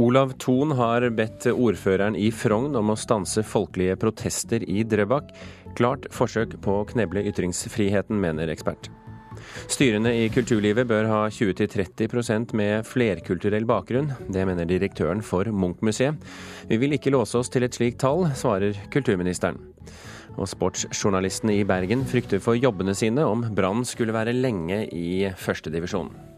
Olav Thon har bedt ordføreren i Frogn om å stanse folkelige protester i Drøbak. Klart forsøk på å kneble ytringsfriheten, mener ekspert. Styrene i kulturlivet bør ha 20-30% med flerkulturell bakgrunn. Det mener direktøren for Munch-museet. Vi vil ikke låse oss til et slikt tall, svarer kulturministeren. Og sportsjournalistene i Bergen frykter for jobbene sine om Brann skulle være lenge i førstedivisjon.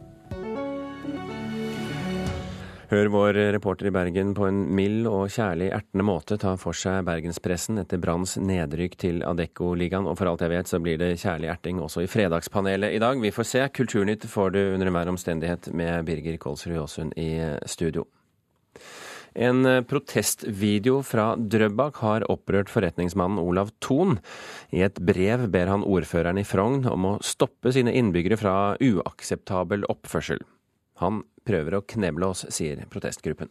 Hør vår reporter i Bergen på en mild og kjærlig ertende måte ta for seg bergenspressen etter Branns nedrykk til Adeccoligaen, og for alt jeg vet så blir det kjærlig erting også i Fredagspanelet i dag. Vi får se. Kulturnytt får du under enhver omstendighet med Birger Kolsrud Jåsund i studio. En protestvideo fra Drøbak har opprørt forretningsmannen Olav Thon. I et brev ber han ordføreren i Frogn om å stoppe sine innbyggere fra uakseptabel oppførsel. Han prøver å kneble oss, sier protestgruppen.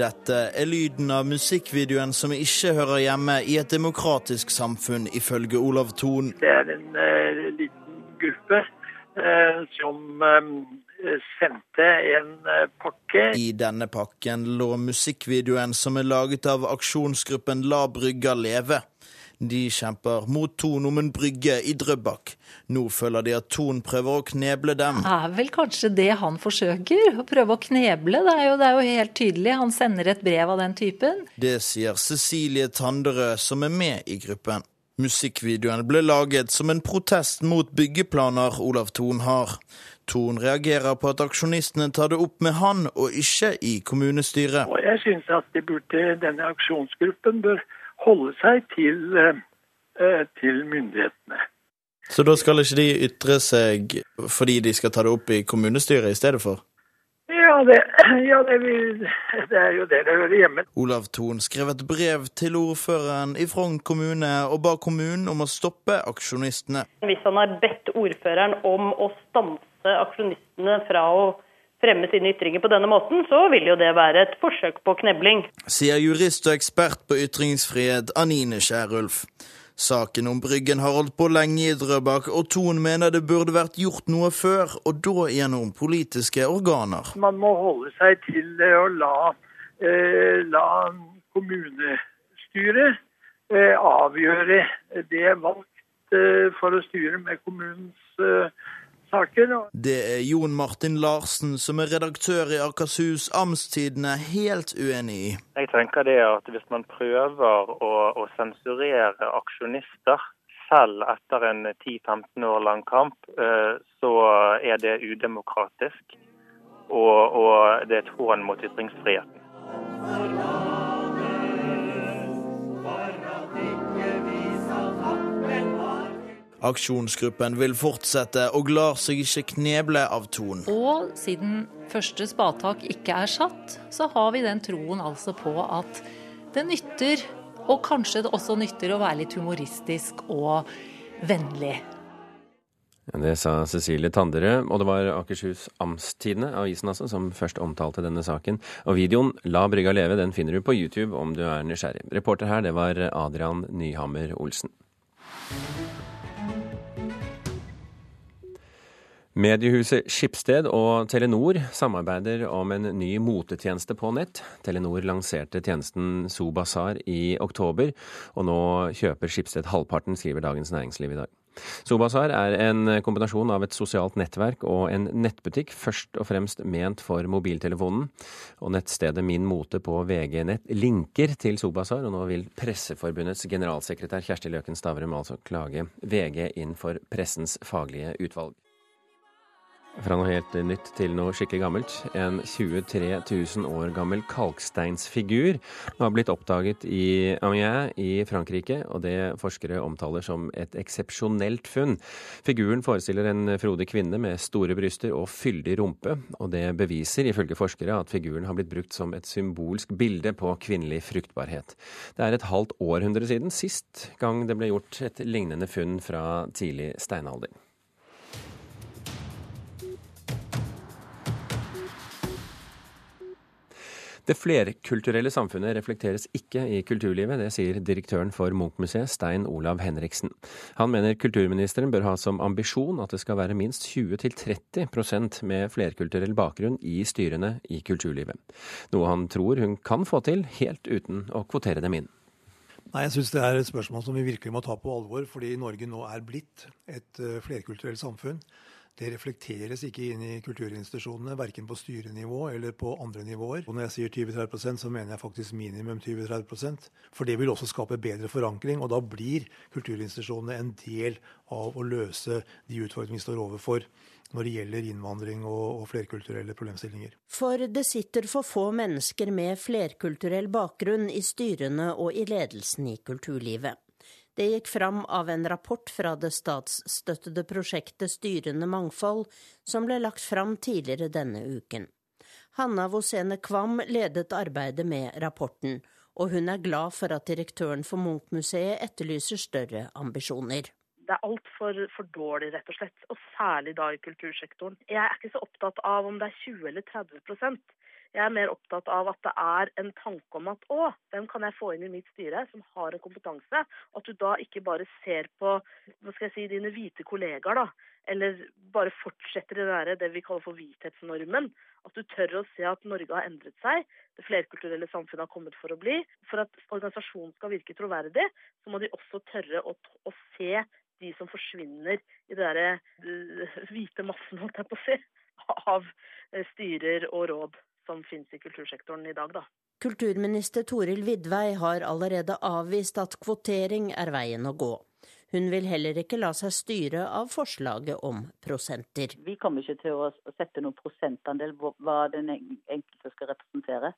Dette er lyden av musikkvideoen som ikke hører hjemme i et demokratisk samfunn, ifølge Olav Thon. Det er en uh, liten gruppe uh, som uh, sendte en pakke. I denne pakken lå musikkvideoen som er laget av aksjonsgruppen La brygga leve. De kjemper mot Tonomen om en brygge i Drøbak. Nå føler de at Ton prøver å kneble dem. Det er vel kanskje det han forsøker, å prøve å kneble. Det er, jo, det er jo helt tydelig. Han sender et brev av den typen. Det sier Cecilie Tanderød, som er med i gruppen. Musikkvideoen ble laget som en protest mot byggeplaner Olav Thon har. Thon reagerer på at aksjonistene tar det opp med han, og ikke i kommunestyret. Og jeg synes at de burde, denne aksjonsgruppen bør holde seg til, eh, til myndighetene. Så da skal ikke de ytre seg fordi de skal ta det opp i kommunestyret i stedet for? Ja, det, ja det, vil, det, er jo det det hører hjemme. Olav Thon skrev et brev til ordføreren i Frogn kommune og ba kommunen om å stoppe aksjonistene. Hvis han har bedt ordføreren om å stanse aksjonistene fra å fremme sine ytringer på denne måten, så vil jo det være et forsøk på knebling. Sier jurist og ekspert på ytringsfrihet Anine Skjærulf. Saken om Bryggen har holdt på lenge i Drøbak, og Thon mener det burde vært gjort noe før, og da gjennom politiske organer. Man må holde seg til å la, eh, la kommunestyret eh, avgjøre det valgt eh, for å styre med kommunens eh, saker. Det er Jon Martin Larsen, som er redaktør i Akershus Amtstidene, helt uenig i. Jeg tenker det at hvis man prøver å, å sensurere aksjonister, selv etter en 10-15 år lang kamp, eh, så er det udemokratisk. Og, og det er et hån mot ytringsfriheten. Aksjonsgruppen vil fortsette og lar seg ikke kneble av Thon. Og siden første spadetak ikke er satt, så har vi den troen altså på at det nytter, og kanskje det også nytter å være litt humoristisk og vennlig. Det sa Cecilie Tandere, og det var Akershus Amtstidene, avisen altså, som først omtalte denne saken. Og videoen 'La brygga leve' den finner du på YouTube om du er nysgjerrig. Reporter her, det var Adrian Nyhammer Olsen. Mediehuset Skipsted og Telenor samarbeider om en ny motetjeneste på nett. Telenor lanserte tjenesten Sobazar i oktober, og nå kjøper Skipsted halvparten, skriver Dagens Næringsliv i dag. Sobazar er en kombinasjon av et sosialt nettverk og en nettbutikk, først og fremst ment for mobiltelefonen. Og nettstedet Min Mote på VG Nett linker til Sobazar, og nå vil Presseforbundets generalsekretær Kjersti Løken Stavrum altså klage VG inn for pressens faglige utvalg. Fra noe helt nytt til noe skikkelig gammelt. En 23 000 år gammel kalksteinsfigur har blitt oppdaget i Amiens i Frankrike, og det forskere omtaler som et eksepsjonelt funn. Figuren forestiller en frodig kvinne med store bryster og fyldig rumpe, og det beviser ifølge forskere at figuren har blitt brukt som et symbolsk bilde på kvinnelig fruktbarhet. Det er et halvt århundre siden sist gang det ble gjort et lignende funn fra tidlig steinalder. Det flerkulturelle samfunnet reflekteres ikke i kulturlivet, det sier direktøren for Munchmuseet, Stein Olav Henriksen. Han mener kulturministeren bør ha som ambisjon at det skal være minst 20-30% med flerkulturell bakgrunn i styrene i kulturlivet. Noe han tror hun kan få til helt uten å kvotere dem inn. Nei, Jeg syns det er et spørsmål som vi virkelig må ta på alvor, fordi Norge nå er blitt et eh, flerkulturelt samfunn. Det reflekteres ikke inn i kulturinstitusjonene, verken på styrenivå eller på andre nivåer. Og når jeg sier 20-30% så mener jeg faktisk minimum 20-30% For det vil også skape bedre forankring, og da blir kulturinstitusjonene en del av å løse de utfordringene vi står overfor når det gjelder innvandring og, og, flerkulturelle problemstillinger. For det sitter for få mennesker med flerkulturell bakgrunn i styrene og i ledelsen i kulturlivet. Det gikk fram av en rapport fra det statsstøttede prosjektet Styrende mangfold, som ble lagt fram tidligere denne uken. Hanna Vosene Kvam ledet arbeidet med rapporten, og hun er glad for at direktøren for Munch-museet etterlyser større ambisjoner. Det er altfor for dårlig, rett og slett. Og særlig da i kultursektoren. Jeg er ikke så opptatt av om det er 20 eller 30 jeg er mer opptatt av at det er en tanke om at å, hvem kan jeg få inn i mitt styre som har en kompetanse? At du da ikke bare ser på hva skal jeg si, dine hvite kollegaer, da. Eller bare fortsetter det, der, det vi kaller for hvithetsnormen. At du tør å se at Norge har endret seg. Det flerkulturelle samfunnet har kommet for å bli. For at organisasjonen skal virke troverdig, så må de også tørre å, å se de som forsvinner i det derre uh, hvite massen, holdt jeg på å si, av uh, styrer og råd som finnes i kultursektoren i dag, da. Kulturminister Toril Vidvei har allerede avvist at kvotering er veien å gå. Hun vil heller ikke la seg styre av forslaget om prosenter. Vi kommer ikke til å sette noen prosentandel på hva den enkelte skal representere.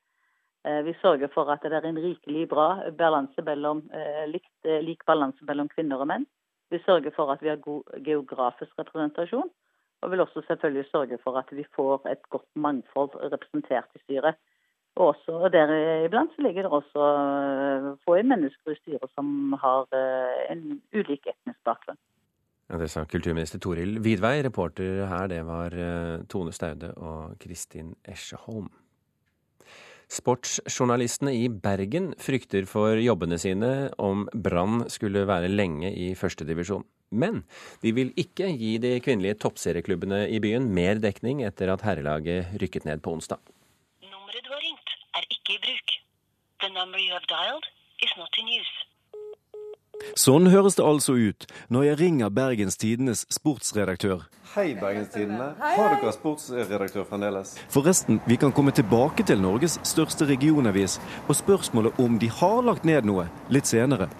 Eh, vi sørger for at det er en rikelig bra balanse mellom, eh, eh, lik balanse mellom kvinner og menn. Vi sørger for at vi har god geografisk representasjon. Og vil også selvfølgelig sørge for at vi får et godt mangfold representert i styret. Og også Deriblant så ligger det også eh, få mennesker i styret som har eh, en ulik etnisk bakgrunn. Ja, det sa kulturminister Toril Vidvei. Reporter her, det var eh, Tone Staude og Kristin Esjeholm. Sportsjournalistene i Bergen frykter for jobbene sine om Brann skulle være lenge i førstedivisjon. Men de vil ikke gi de kvinnelige toppserieklubbene i byen mer dekning etter at herrelaget rykket ned på onsdag. Nummeret du har ringt, er ikke i bruk. The number you have dialed is not in use. Sånn høres det altså ut når jeg ringer Bergens Tidendes sportsredaktør. Hei, Bergens Tidende. Har dere sportsredaktør fremdeles? Forresten, vi kan komme tilbake til Norges største regionavis og spørsmålet om de har lagt ned noe, litt senere.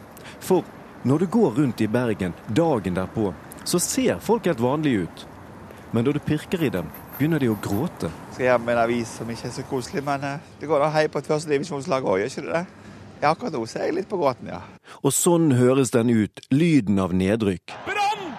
For når du går rundt i Bergen dagen derpå, så ser folk helt vanlige ut. Men da du pirker i dem, begynner de å gråte. Skal hjem med en avis som ikke er så koselig, men eh, det går da hei på et førstedivisjonslag òg, gjør ikke det? Ja, akkurat nå ser jeg litt på gråten, ja. Og sånn høres den ut, lyden av nedrykk. Brann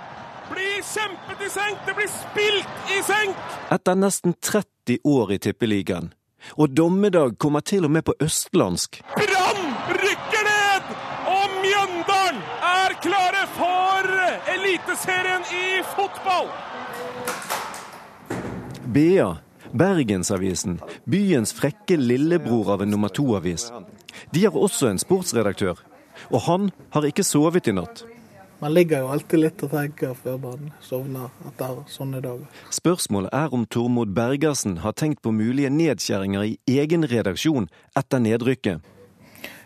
blir kjempet i senk! Det blir spilt i senk! Etter nesten 30 år i Tippeligaen. Og dommedag kommer til og med på østlandsk. Brann rykker ned! Og Mjøndalen er klare for Eliteserien i fotball! BA, Bergensavisen, byens frekke lillebror av en nummer to-avis. De har også en sportsredaktør, og han har ikke sovet i natt. Man ligger jo alltid litt og tenker før man sovner etter sånne dager. Spørsmålet er om Tormod Bergersen har tenkt på mulige nedskjæringer i egen redaksjon etter nedrykket.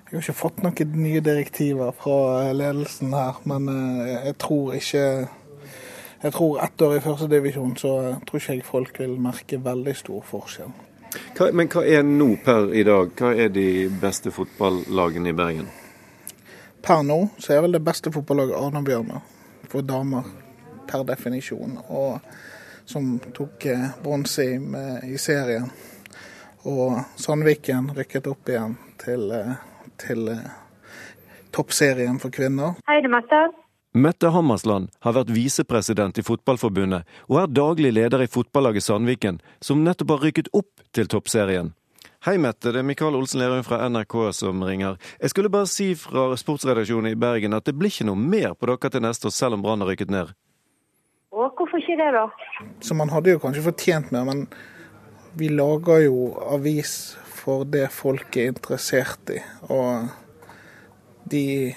Jeg har ikke fått noen nye direktiver fra ledelsen her, men eh, jeg tror ikke Jeg tror ett år i førstedivisjon, så tror ikke jeg folk vil merke veldig stor forskjell. Hva, men hva er nå per i dag? Hva er de beste fotballagene i Bergen? Per nå så er vel det beste fotballaget Arna-Bjørnar for damer, per definisjon. Og som tok eh, bronse i, i serien. Og Sandviken rykket opp igjen til eh, til eh, toppserien for kvinner. Hei, det er Mette. Mette Hammersland har vært visepresident i Fotballforbundet og er daglig leder i fotballaget Sandviken, som nettopp har rykket opp til toppserien. Hei, Mette. Det er Mikael Olsen Lerøy fra NRK som ringer. Jeg skulle bare si fra sportsredaksjonen i Bergen at det blir ikke noe mer på dere til neste år, selv om Brann har rykket ned. Å, hvorfor ikke det, da? Så man hadde jo kanskje fortjent mer, men vi lager jo avis for det folk er interessert i. Og de,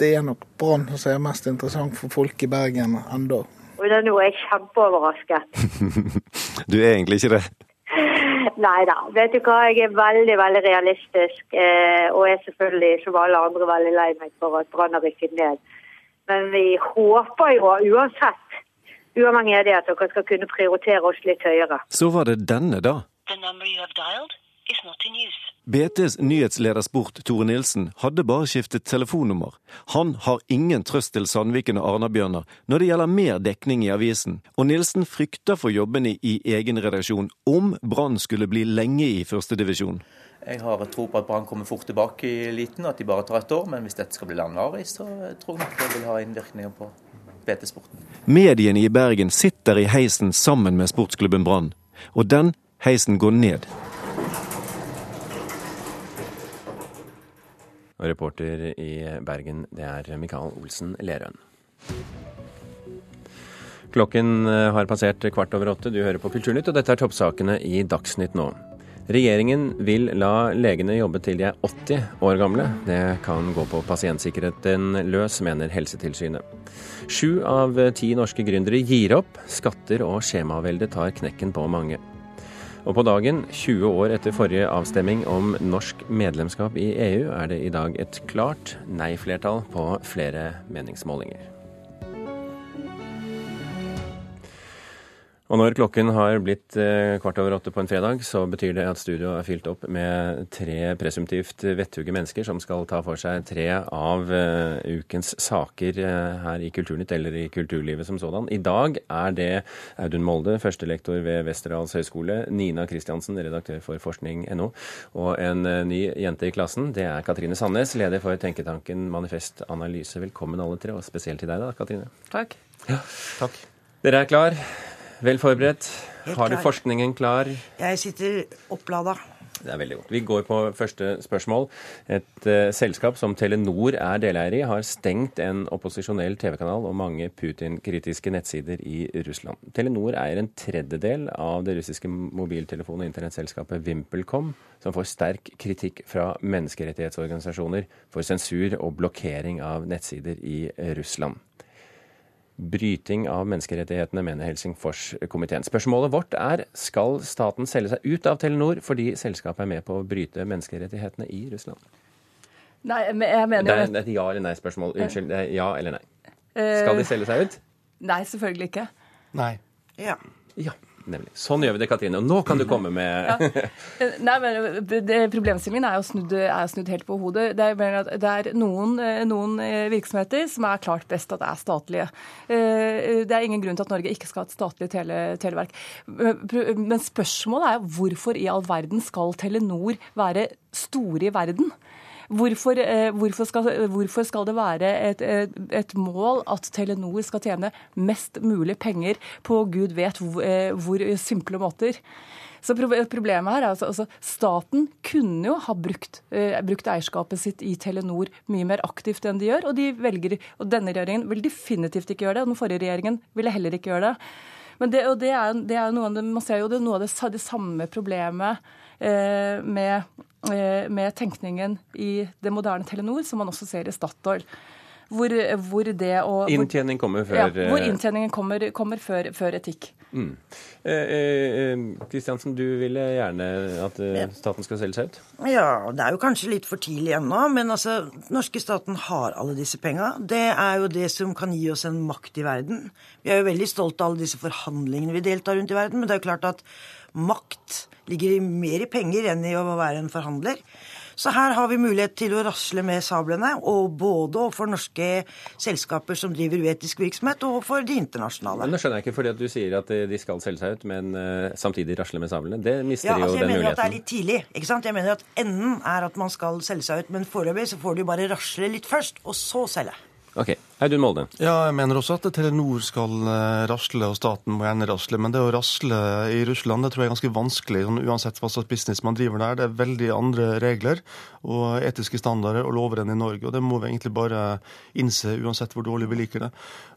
det er nok Brann som er mest interessant for folk i Bergen ennå. Og det er nå er jeg kjempeoverrasket. Du er egentlig ikke det? Nei da. Vet du hva, jeg er veldig veldig realistisk. Eh, og er selvfølgelig, som alle andre, veldig lei meg for at Brann har rykket ned. Men vi håper jo uansett, uavhengig av det, at dere skal kunne prioritere oss litt høyere. Så var det denne, da. The number you have dialed is not in use. BTs nyhetsleder Sport, Tore Nilsen, hadde bare skiftet telefonnummer. Han har ingen trøst til Sandviken og Arna-Bjørnar når det gjelder mer dekning i avisen, og Nilsen frykter for jobbene i egen redaksjon om Brann skulle bli lenge i førstedivisjon. Jeg har tro på at Brann kommer fort tilbake i eliten, at de bare tar et år. Men hvis dette skal bli langvarig, så tror jeg nok det vil ha innvirkninger på BT-sporten. Mediene i Bergen sitter i heisen sammen med sportsklubben Brann, og den heisen går ned. Og reporter i Bergen, det er Mikael Olsen Lerøen. Klokken eh, har passert kvart over åtte. Du hører på Kulturnytt, og dette er toppsakene i Dagsnytt nå. Regjeringen vil la legene jobbe til de er 80 år gamle. Det kan gå på pasientsikkerheten løs, mener Helsetilsynet. Sju av ti norske gründere gir opp. Skatter og skjemavelde tar knekken på mange. Og på dagen, 20 år etter forrige avstemning om norsk medlemskap i EU, er det i dag et klart nei-flertall på flere meningsmålinger. Og når klokken har blitt eh, kvart over åtte på en fredag, så betyr det at studio er fylt opp med tre presumptivt vettuge mennesker som skal ta for seg tre av eh, ukens saker eh, her i Kulturnytt eller i kulturlivet som sådan. I dag er det Audun Molde, førstelektor ved Westerdals høgskole, Nina Kristiansen, redaktør for forskning.no, og en ny jente i klassen. Det er Katrine Sandnes, leder for tenketanken Manifest Analyse. Velkommen alle tre, og spesielt til deg da, Katrine. Takk. Ja. Takk. Dere er klar? Vel forberedt? Har du forskningen klar? Jeg sitter opplada. Det er veldig godt. Vi går på første spørsmål. Et uh, selskap som Telenor er deleier i, har stengt en opposisjonell TV-kanal og mange Putin-kritiske nettsider i Russland. Telenor eier en tredjedel av det russiske mobiltelefon- og internettselskapet VimpelCom, som får sterk kritikk fra menneskerettighetsorganisasjoner for sensur og blokkering av nettsider i Russland. Bryting av menneskerettighetene, mener Helsingforskomiteen. Spørsmålet vårt er skal staten selge seg ut av Telenor fordi selskapet er med på å bryte menneskerettighetene i Russland? Nei, men jeg mener jo Det er et ja eller nei-spørsmål. Unnskyld. det er Ja eller nei. Eh, Skal de selge seg ut? Nei, selvfølgelig ikke. Nei. Ja. Ja, nemlig. Sånn gjør vi det, Katrine. Og nå kan du komme med ja. Nei, men Problemstillingen er jo snudd, er snudd helt på hodet. Det er, det er noen, eh, noen eh, virksomheter som er klart best at er statlige. Eh, Det er ingen grunn til at Norge ikke skal ha et statlig tele, televerk. Eh, Men spørsmålet er hvorfor i all verden skal Telenor være store i verden? Hvorfor, eh, hvorfor, skal, hvorfor skal det være et, et, mål at Telenor skal tjene mest mulig penger på gud vet hvor, eh, hvor simple måter? Så Problemet her er altså, altså Staten kunne jo ha brukt, uh, brukt eierskapet sitt i Telenor mye mer aktivt enn de gjør, og de velger, og denne regjeringen vil definitivt ikke gjøre det, og den forrige regjeringen ville heller ikke gjøre det. Men det, det er, det er noe man ser jo det, noe av det, det samme problemet med, eh, med tenkningen i det moderne Telenor, som man også ser i Statoil. Hvor, hvor det å Inntjening kommer før ja, Hvor eh, inntjeningen kommer, kommer før, før etikk. mm. Eh, Kristiansen, du ville gjerne at eh, staten skal selge seg ut? Ja, det er jo kanskje litt for tidlig ennå, men altså, norske staten har alle disse penga. Det er jo det som kan gi oss en makt i verden. Vi er jo veldig stolte av alle disse forhandlingene vi deltar rundt i verden, men det er jo klart at makt ligger mer i penger enn i å være en forhandler. Så her har vi mulighet til å rasle med sablene, og både overfor norske selskaper som driver uetisk virksomhet, og overfor de internasjonale. Men nå skjønner jeg ikke fordi at du sier at eh, de skal selge seg ut, men eh, samtidig rasle med sablene. Det mister Ja, jo muligheten. jeg mener at det er litt tidlig. ikke sant? Jeg mener at Enden er at man skal selge seg ut, men foreløpig så får du bare rasle litt først, og så selge. Ok, Audun Molde. Ja, jeg mener også at Telenor skal eh, rasle, og staten må gjerne rasle. Men det å rasle i Russland det tror jeg er ganske vanskelig, sånn, uansett hva slags business man driver der. Det er veldig andre regler og etiske standarder og lover enn i Norge. og Det må vi egentlig bare innse, uansett hvor dårlig vi liker det.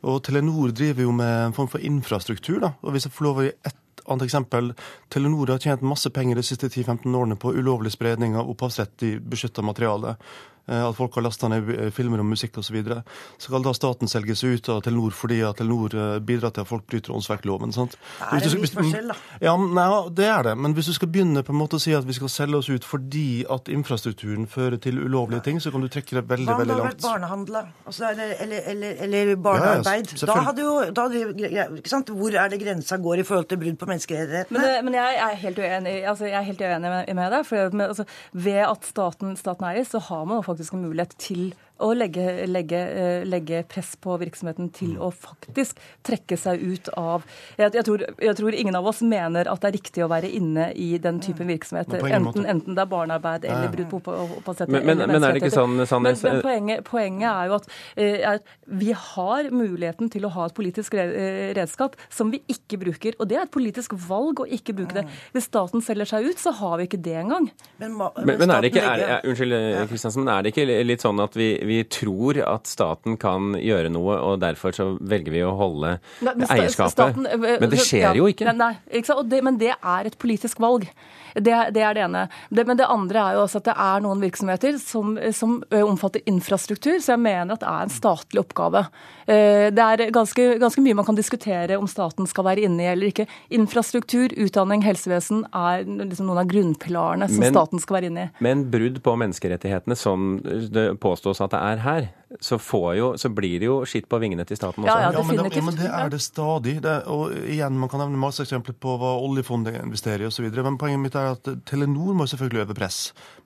Og Telenor driver jo med en form for infrastruktur. da, og Hvis jeg får lov å gi ett annet eksempel. Telenor har tjent masse penger de siste 10-15 årene på ulovlig spredning av opphavsrett i beskytta materiale. Eh, at folk har lasta ned eh, filmer og musikk osv. Så, videre. så skal da staten selge seg ut av Telenor fordi at Telenor eh, bidrar til at folk bryter åndsverkloven. sant? Det er en viss forskjell, da. Ja, nei, det er det. Men hvis du skal begynne på en måte å si at vi skal selge oss ut fordi at infrastrukturen fører til ulovlige ting, så kan du trekke det veldig, veldig langt. Hva om det hadde vært barnehandel. Altså, eller, eller, eller, eller barnearbeid? Ja, ja, da hadde jo, da hadde, ikke sant? Hvor er det grensa går i forhold til brudd på menneskerettighetene? Men, men jeg er helt uenig, altså jeg er helt uenig med, med deg. For med, altså, ved at staten, staten i, så har man jo faktisk en mulighet til å legge, legge, eh, legge press på virksomheten til å faktisk trekke seg ut av jeg, jeg, tror, jeg tror ingen av oss mener at det er riktig å være inne i den typen virksomhet. Men på ingen Enten, enten det er barnearbeid eller brudd på opp- Men- men- men er det ikke sånn. Sandnes, Men, men poenget, poenget er jo at eh, er, vi har muligheten til å ha et politisk eh, redskap som vi ikke bruker. Og det er et politisk valg å ikke bruke det. Hvis staten selger seg ut, så har vi ikke det engang. Men, Men, men er det ikke, er, er, unnskyld, Kristiansen, men er det ikke litt sånn at vi, vi tror at staten kan gjøre noe, og derfor så velger vi å holde Nei, men eierskapet? staten, eh, men det skjer ja, jo ikke. Nei, ikke det, men det er et politisk valg. Det, det er det ene. Det, men det andre er jo også at det er noen virksomheter som, som omfatter infrastruktur, så jeg mener at det er en statlig oppgave. Eh, Det er ganske, ganske mye man kan diskutere om staten skal være inne i eller ikke. Infrastruktur, utdanning, helsevesen er liksom noen av grunnpilarene som Men- staten skal være inne i. Men brudd på menneskerettighetene, som det påstås at det er her, så, får jo, så blir det jo skitt på vingene til staten også. Ja, ja, men, det, ja, men det er det stadig. Det, og igjen, Man kan nevne masse eksempler på hva oljefondet investerer i osv. Men poenget mitt er at Telenor må selvfølgelig øve press.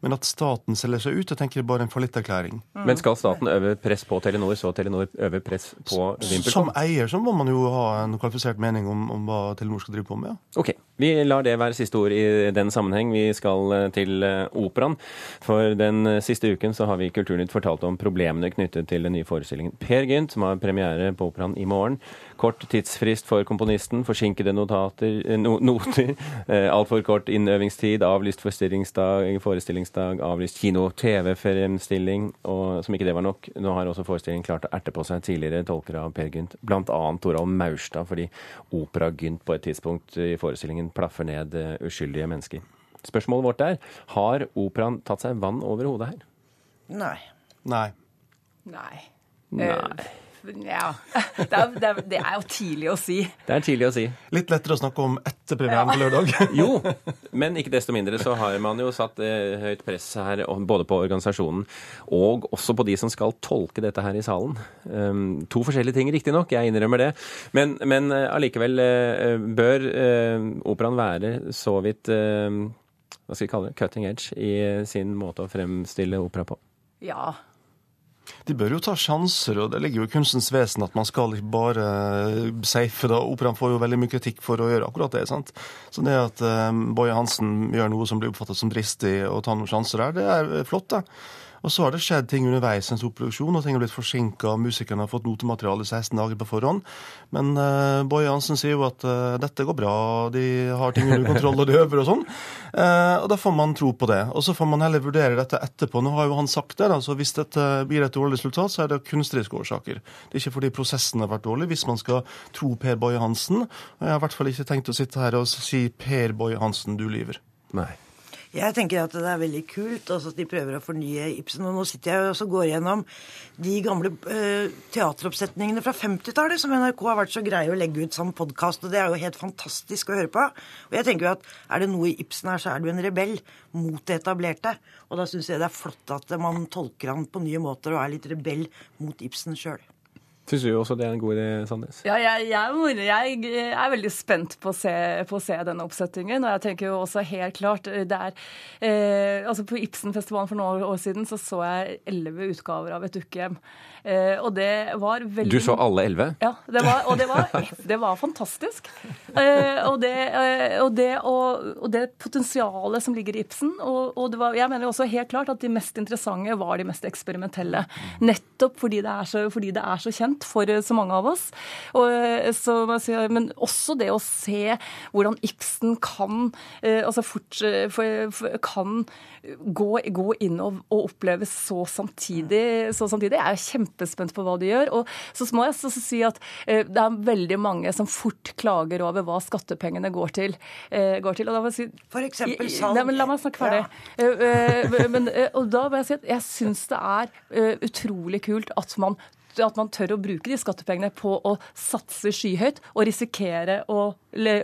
Men at staten selger seg ut, det tenker bare en fallitterklæring. Men skal staten øve press på Telenor, så Telenor øver press på Som eier så må man jo ha en kvalifisert mening om, om hva Telenor skal drive på med. Ja. Ok, vi lar det være siste ord i den sammenheng. Vi skal eh, til eh, operaen. For den eh, siste uken så har vi i Kulturnytt fortalt om problemene knyttet til den nye forestillingen Per Gynt, som har premiere på operaen i morgen. Kort tidsfrist for komponisten, forsinkede notater, eh, no, noter, eh, altfor kort innøvingstid, avlyst forestillingsdag, forestillingsdag, avlyst kino-TV-fremstilling, og som ikke det var nok, nå har også forestillingen klart å erte på seg tidligere tolkere av Per Gynt, blant annet Torald Maurstad, fordi opera Gynt på et tidspunkt i forestillingen plaffer ned eh, uskyldige mennesker. Spørsmålet vårt er, har operaen tatt seg vann over hodet her? Nei. Nei. Nei. Nei. Eh, Ja. Det er, det, er, det er jo tidlig å si. Det er tidlig å si. Litt lettere å snakke om etter premieren på lørdag. Jo, men ikke desto mindre så har man jo satt eh, høyt press her, både på organisasjonen og også på de som skal tolke dette her i salen. Um, to forskjellige ting, riktignok, jeg innrømmer det. Men, men eh, allikevel eh, bør eh, operaen være så vidt hva skal vi kalle det, cutting edge i sin måte å fremstille opera på. Ja. De bør jo ta sjanser, og det ligger jo i kunstens vesen at man skal ikke bare safe. da. Operaen får jo veldig mye kritikk for å gjøre akkurat det. sant? Så det at um, Boje Hansen gjør noe som blir oppfattet som dristig, og tar noen sjanser der, det er eh, flott. da. Og så har det skjedd ting underveis en produksjon, og ting har blitt forsinka. Musikerne har fått notemateriale 16 dager på forhånd. Men uh, Boje Hansen sier jo at uh, dette går bra, de har ting under kontroll, og de øver og sånn. Uh, og da får man tro på det. Og så får man heller vurdere dette etterpå. Nå har jo han sagt det, da, så hvis dette blir et dårlig resultat, så er det kunstneriske årsaker. Det er ikke fordi prosessen har vært dårlig, hvis man skal tro Per Boje Hansen. Og jeg har i hvert fall ikke tenkt å sitte her og si Per Boje Hansen, du lyver. Nei. Jeg tenker at det er veldig kult altså at de prøver å fornye Ibsen. Og nå sitter jeg og går gjennom de gamle eh, teateroppsetningene fra 50-tallet som NRK har vært så greie å legge ut som podkast, og det er jo helt fantastisk å høre på. Og jeg tenker jo at er det noe i Ibsen her, så er du en rebell mot det etablerte. Og da syns jeg det er flott at man tolker han på nye måter og er litt rebell mot Ibsen sjøl. Syns du også det er en god idé, Sandnes? Ja, jeg, jeg, jeg er veldig spent på å, se, på å se denne oppsettingen. Og jeg tenker jo også helt klart det er, eh, altså På Ibsenfestivalen for noen år siden så så jeg elleve utgaver av Et dukkehjem. Eh, og det var veldig Du så alle elleve? Ja, det var, og det var, det var fantastisk. Eh, og, det, eh, og, det, og, det potensialet som ligger i Ibsen. Og, og det var, jeg mener også helt klart at de mest interessante var de mest eksperimentelle. Nettopp fordi det er så, det er så kjent. for så mange av oss. Så, men også det å se hvordan Ibsen kan altså fort, kan gå, gå inn og, og, oppleves så samtidig, så samtidig. er kjempespent på hva de gjør. Og så må jeg også si at det er veldig mange som fort klager over hva skattepengene går til. Går til. Si, For eksempel salg. Nei, La meg snakke ferdig. Ja. Men, og da må jeg si at jeg syns det er utrolig kult at man at man tør å bruke de skattepengene på å satse skyhøyt og risikere å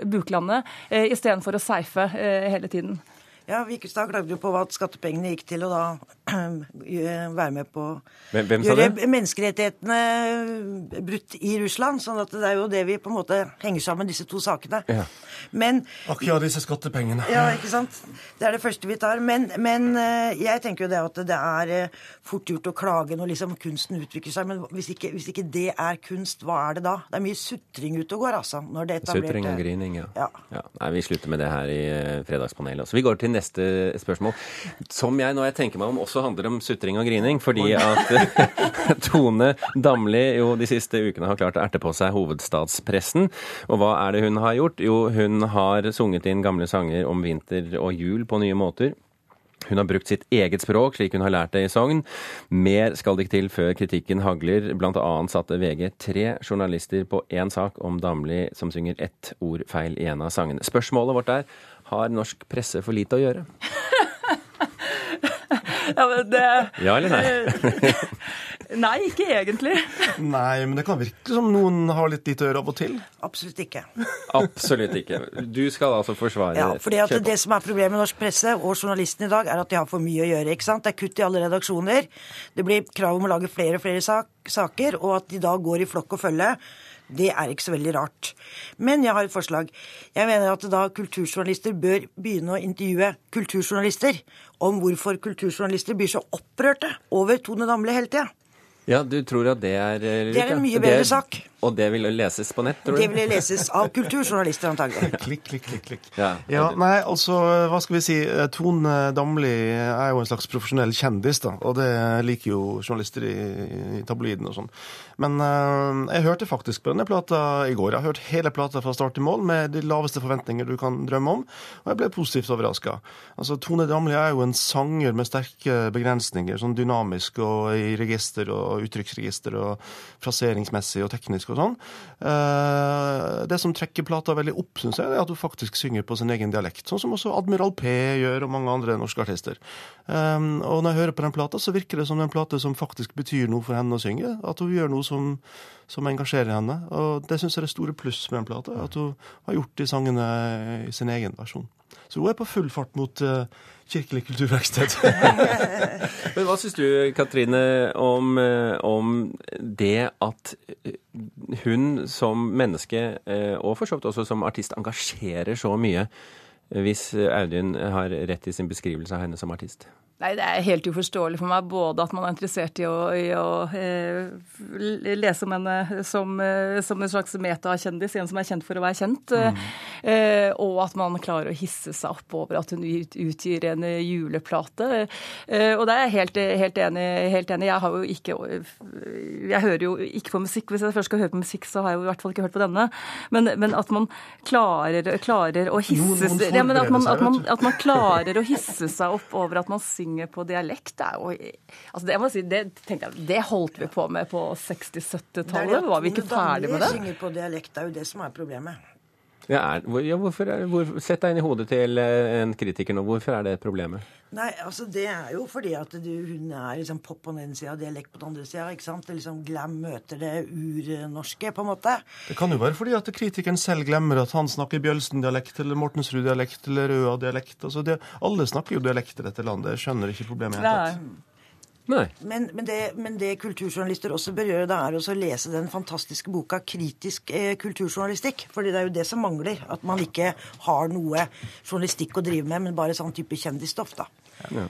buklande eh, istedenfor å seife eh, hele tiden. Ja, Vikestad klagde jo på hva skattepengene gikk til å da være med på å gjøre menneskerettighetene brutt i Russland. sånn at det er jo det vi på en måte henger sammen, disse to sakene. Ja. Men Akkurat disse skattepengene. Ja, ikke sant. Det er det første vi tar. Men, men eh, jeg tenker jo det at det er eh, fort gjort å klage når liksom kunsten utvikler seg. Men hvis ikke, hvis ikke, det er kunst, hva er det da? Det er mye sutring ute og går, altså. når det etablerte... Sutring og grining, ja. ja. ja. Nei, vi slutter med det her i eh, Fredagspanelet. Så vi går til neste spørsmål. Som jeg, når jeg tenker meg om, også handler om sutring og grining. Fordi at Tone Damli jo de siste ukene har klart å erte på seg hovedstadspressen. Og hva er det hun har gjort? Jo, hun har sunget inn gamle sanger om vinter og jul på nye måter. Hun har brukt sitt eget språk, slik hun har lært det i Sogn. Mer skal det ikke til før kritikken hagler. Blant annet satte VG tre journalister på én sak om Damli som synger ett ord feil i en av sangene. Spørsmålet vårt er har norsk presse for lite å gjøre? Ja, men det Ja eller nei? nei, ikke egentlig. Nei, men det kan virke som noen har litt lite å gjøre av og til. Absolutt ikke. Absolutt ikke. Du skal altså forsvare Ja, fordi at det som er problemet med norsk presse og journalistene i dag, er at de har for mye å gjøre. ikke sant? Det er kutt i alle redaksjoner. Det blir krav om å lage flere og flere sak saker, og at de da går i flokk og følge. Det er ikke så veldig rart. Men jeg har et forslag. Jeg mener at da kulturjournalister bør begynne å intervjue kulturjournalister om hvorfor kulturjournalister blir så opprørte over Tone Damli hele tida. Ja, du tror at det er Det er en mye bedre sak. Og det vil leses på nett, tror du? Det vil leses av kulturjournalister, antagelig. klikk, klikk, klikk. klikk. Ja. ja, nei, altså, hva skal vi si. Tone Damli er jo en slags profesjonell kjendis, da. Og det liker jo journalister i, i tabloiden og sånn. Men uh, jeg hørte faktisk på denne plata i går. Jeg har hørt hele plata fra start til mål med de laveste forventninger du kan drømme om, og jeg ble positivt overraska. Altså, Tone Damli er jo en sanger med sterke begrensninger, sånn dynamisk og i register og uttrykksregister og fraseringsmessig og teknisk og sånn. Eh, det som trekker plata veldig opp, syns jeg, er at hun faktisk synger på sin egen dialekt. Sånn som også Admiral P gjør, og mange andre norske artister. Eh, og når jeg hører på den plata, så virker det som en plate som faktisk betyr noe for henne å synge. At hun gjør noe som, som engasjerer henne. Og det syns jeg er det store pluss med en plate, At hun har gjort de sangene i sin egen versjon. Så hun er på full fart mot uh, Kirkelig kulturverksted. Men hva syns du, Katrine, om, om, det at hun som menneske, eh, og for så vidt også som artist, engasjerer så mye, hvis Audun har rett i sin beskrivelse av henne som artist? Nei, Det er helt uforståelig for meg både at man er interessert i å, i å eh, lese om henne som, eh, som, en slags metakjendis, en som er kjent for å være kjent, mm. eh, og at man klarer å hisse seg opp over at hun ut, utgir en juleplate. Eh, og det er jeg helt, helt, enig, helt, enig, Jeg har jo ikke Jeg hører jo ikke på musikk. Hvis jeg først skal høre på musikk, så har jeg jo i hvert fall ikke hørt på denne. Men, men at man klarer, klarer å hisse seg ja, at, man, at, man, at man klarer å hisse seg opp over at man synger på dialekt er jo altså det, si, det, jeg, det, holdt vi på med på 60-70-tallet. Var vi ikke ferdig med det? Synger på dialekt er jo det som er problemet. Ja, er, ja, hvorfor, hvor, Sett deg inn i hodet til eh, en kritiker nå. Hvorfor er det problemet? Nei, altså Det er jo fordi at du, hun er liksom pop på den ene sida og dialekt på den andre sida. Liksom glam møter det urnorske, på en måte. Det kan jo være fordi at kritikeren selv glemmer at han snakker Bjølsen-dialekt eller Mortensrud-dialekt eller Røa-dialekt. Altså alle snakker jo dialekt i dette landet. Jeg skjønner ikke problemet i det hele tatt. Men, men, det, men, det, kulturjournalister også bør gjøre, da er å lese den fantastiske boka 'Kritisk eh, kulturjournalistikk'. fordi det er jo det som mangler. At man ikke har noe journalistikk å drive med, men bare sånn type kjendisstoff. da. Ja.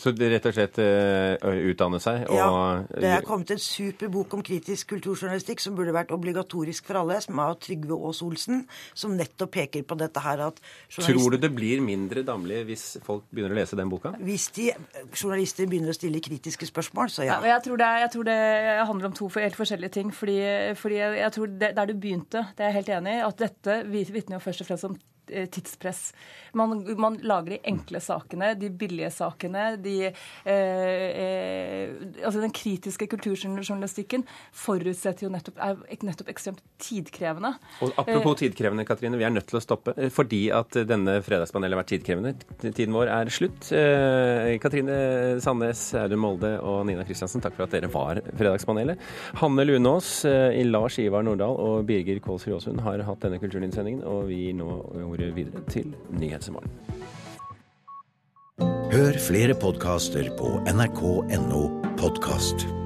Så det rett og slett uh, utdanne seg og Ja. Det er kommet en super bok om kritisk kulturjournalistikk som burde vært obligatorisk for alle, som er av Trygve Aas Olsen, som nettopp peker på dette her at Tror du det blir mindre damlig hvis folk begynner å lese den boka? Hvis de journalister begynner å stille kritiske spørsmål, så Ja, ja. jeg, tror det, jeg tror det handler om to helt forskjellige ting. Fordi, fordi jeg, jeg tror det, Der du begynte, det er jeg helt enig i, at dette vitner jo først og fremst om tidspress. Man, man lager de enkle sakene, de billige sakene. De, eh, eh, altså Den kritiske kulturjournalistikken forutsetter jo nettopp, er nettopp ekstremt tidkrevende. Og Apropos tidkrevende, Katrine. Vi er nødt til å stoppe eh, fordi at denne fredagspanelet har vært tidkrevende. Tiden vår er slutt. Eh, Katrine Sandnes, Audun Molde og Nina Kristiansen, takk for at dere var Fredagspanelet. Hanne Lunås, eh, Lars Ivar Nordahl og Birger Kåls Råsund har hatt denne kulturinnsendingen, og vi nå ordet videre til Nyhetsmorgen. Hør flere podkaster på nrk.no podkast.